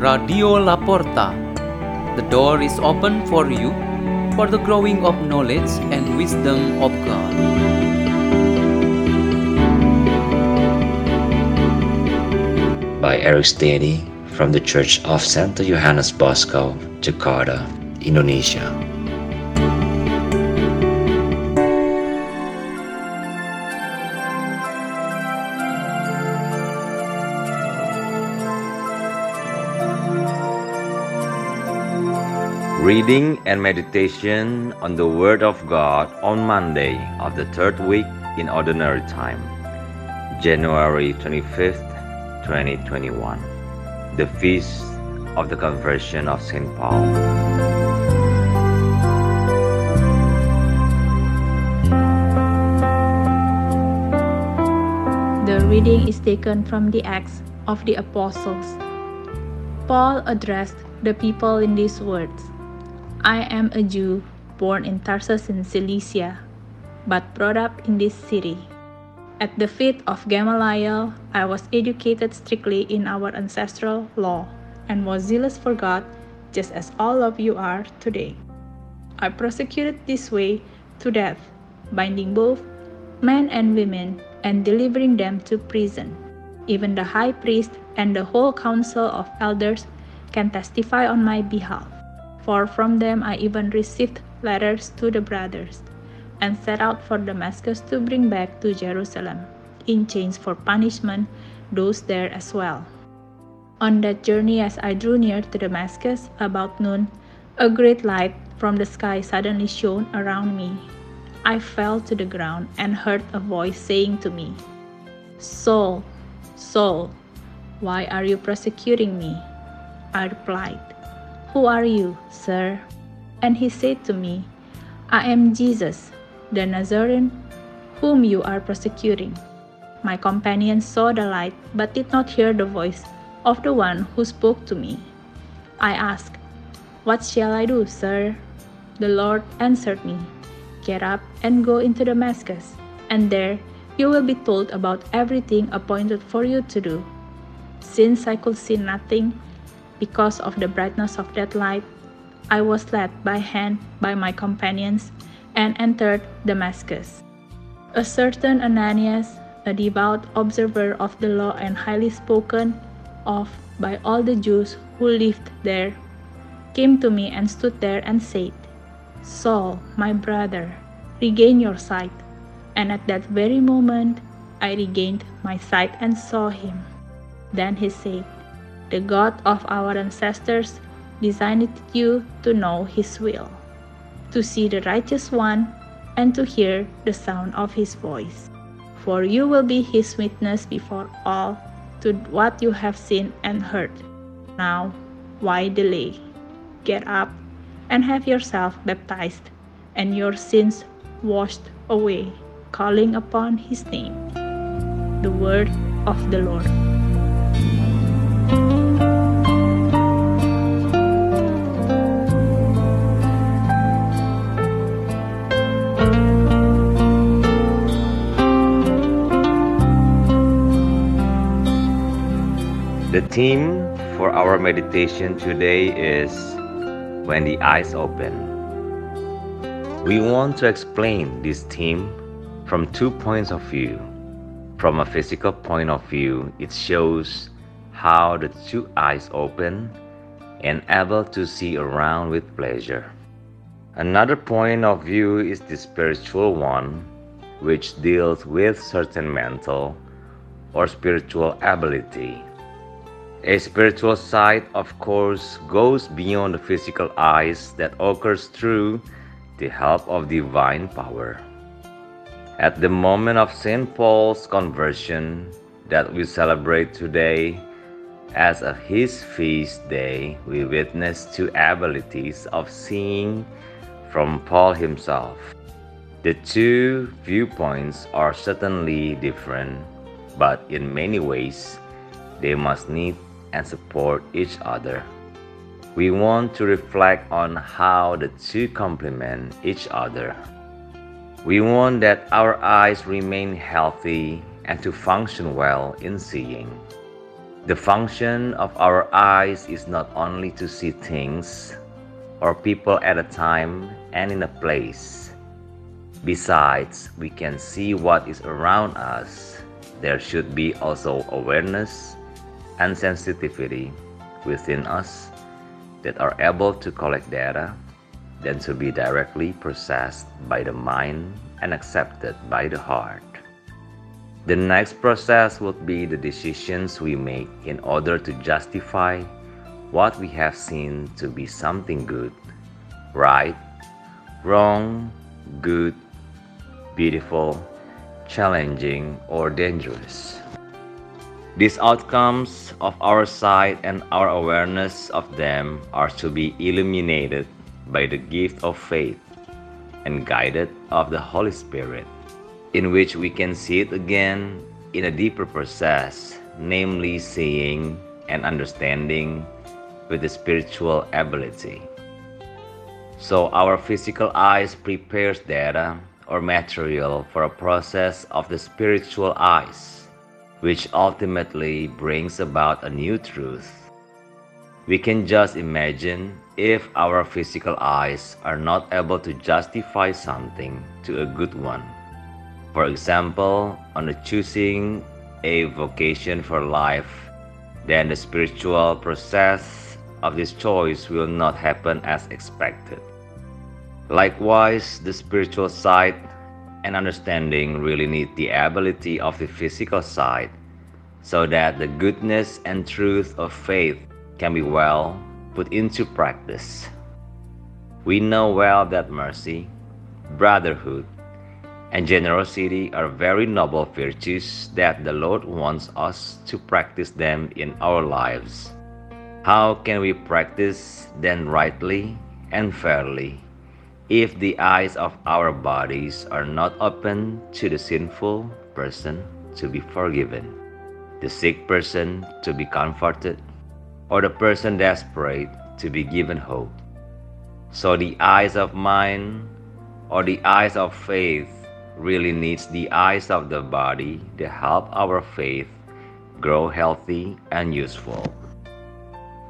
Radio La Porta. The door is open for you for the growing of knowledge and wisdom of God. by Erik Stedy from the Church of Santo Yohanes Bosco, Jakarta, Indonesia. Reading and meditation on the Word of God on Monday of the third week in Ordinary Time, January 25th, 2021, the Feast of the Conversion of St. Paul. The reading is taken from the Acts of the Apostles. Paul addressed the people in these words I am a Jew born in Tarsus in Cilicia, but brought up in this city. At the feet of Gamaliel, I was educated strictly in our ancestral law and was zealous for God, just as all of you are today. I prosecuted this way to death, binding both men and women and delivering them to prison. Even the high priest and the whole council of elders can testify on my behalf. For from them I even received letters to the brothers, and set out for Damascus to bring back to Jerusalem, in chains for punishment, those there as well. On that journey, as I drew near to Damascus about noon, a great light from the sky suddenly shone around me. I fell to the ground and heard a voice saying to me, Saul, Saul, why are you persecuting me? I replied, Who are you, sir? And he said to me, I am Jesus, the Nazarene, whom you are persecuting. My companions saw the light, but did not hear the voice of the one who spoke to me. I asked, What shall I do, sir? The Lord answered me, Get up and go into Damascus, and there you will be told about everything appointed for you to do. Since I could see nothing because of the brightness of that light, I was led by hand by my companions and entered Damascus. A certain Ananias, a devout observer of the law and highly spoken of by all the Jews who lived there, came to me and stood there and said, Saul, my brother, regain your sight. And at that very moment I regained my sight and saw him. Then he said, The God of our ancestors designed you to know his will, to see the righteous one, and to hear the sound of his voice. For you will be his witness before all to what you have seen and heard. Now, why delay? Get up and have yourself baptized, and your sins washed away, calling upon his name. The word of the Lord. The theme for our meditation today is When the Eyes Open. We want to explain this theme from two points of view. From a physical point of view, it shows how the two eyes open and able to see around with pleasure. Another point of view is the spiritual one, which deals with certain mental or spiritual ability. A spiritual sight, of course, goes beyond the physical eyes that occurs through the help of divine power. At the moment of St. Paul's conversion that we celebrate today, as his feast day, we witness two abilities of seeing from Paul himself. The two viewpoints are certainly different, but in many ways, they must need and support each other. We want to reflect on how the two complement each other. We want that our eyes remain healthy and to function well in seeing. The function of our eyes is not only to see things or people at a time and in a place. Besides, we can see what is around us. There should be also awareness and sensitivity within us that are able to collect data, then to be directly processed by the mind and accepted by the heart. The next process would be the decisions we make in order to justify what we have seen to be something good, right, wrong, good, beautiful, challenging, or dangerous. These outcomes of our sight and our awareness of them are to be illuminated by the gift of faith and guided of the Holy Spirit, in which we can see it again in a deeper process, namely seeing and understanding with the spiritual ability. So our physical eyes prepares data or material for a process of the spiritual eyes which ultimately brings about a new truth. We can just imagine if our physical eyes are not able to justify something to a good one. For example, on choosing a vocation for life, then the spiritual process of this choice will not happen as expected. Likewise, the spiritual side and understanding really need the ability of the physical side so that the goodness and truth of faith can be well put into practice. We know well that mercy, brotherhood, and generosity are very noble virtues that the Lord wants us to practice them in our lives. How can we practice them rightly and fairly? If the eyes of our bodies are not open to the sinful person to be forgiven, the sick person to be comforted, or the person desperate to be given hope. So the eyes of mind or the eyes of faith really needs the eyes of the body to help our faith grow healthy and useful.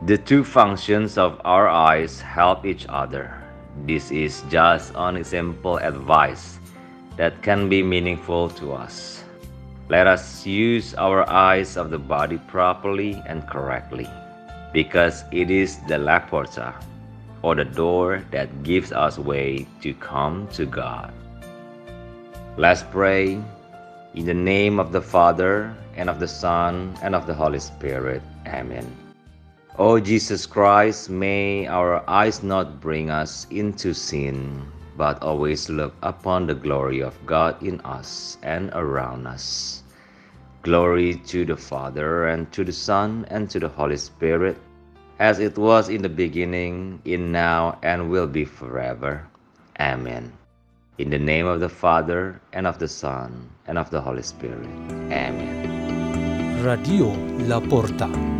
The two functions of our eyes help each other. This is just an example advice that can be meaningful to us. Let us use our eyes of the body properly and correctly, because it is the La Porta, or the door that gives us way to come to God. Let's pray in the name of the Father, and of the Son, and of the Holy Spirit. Amen. O Jesus Christ, may our eyes not bring us into sin, but always look upon the glory of God in us and around us. Glory to the Father, and to the Son, and to the Holy Spirit, as it was in the beginning, in now, and will be forever. Amen. In the name of the Father, and of the Son, and of the Holy Spirit. Amen. Radio La Porta.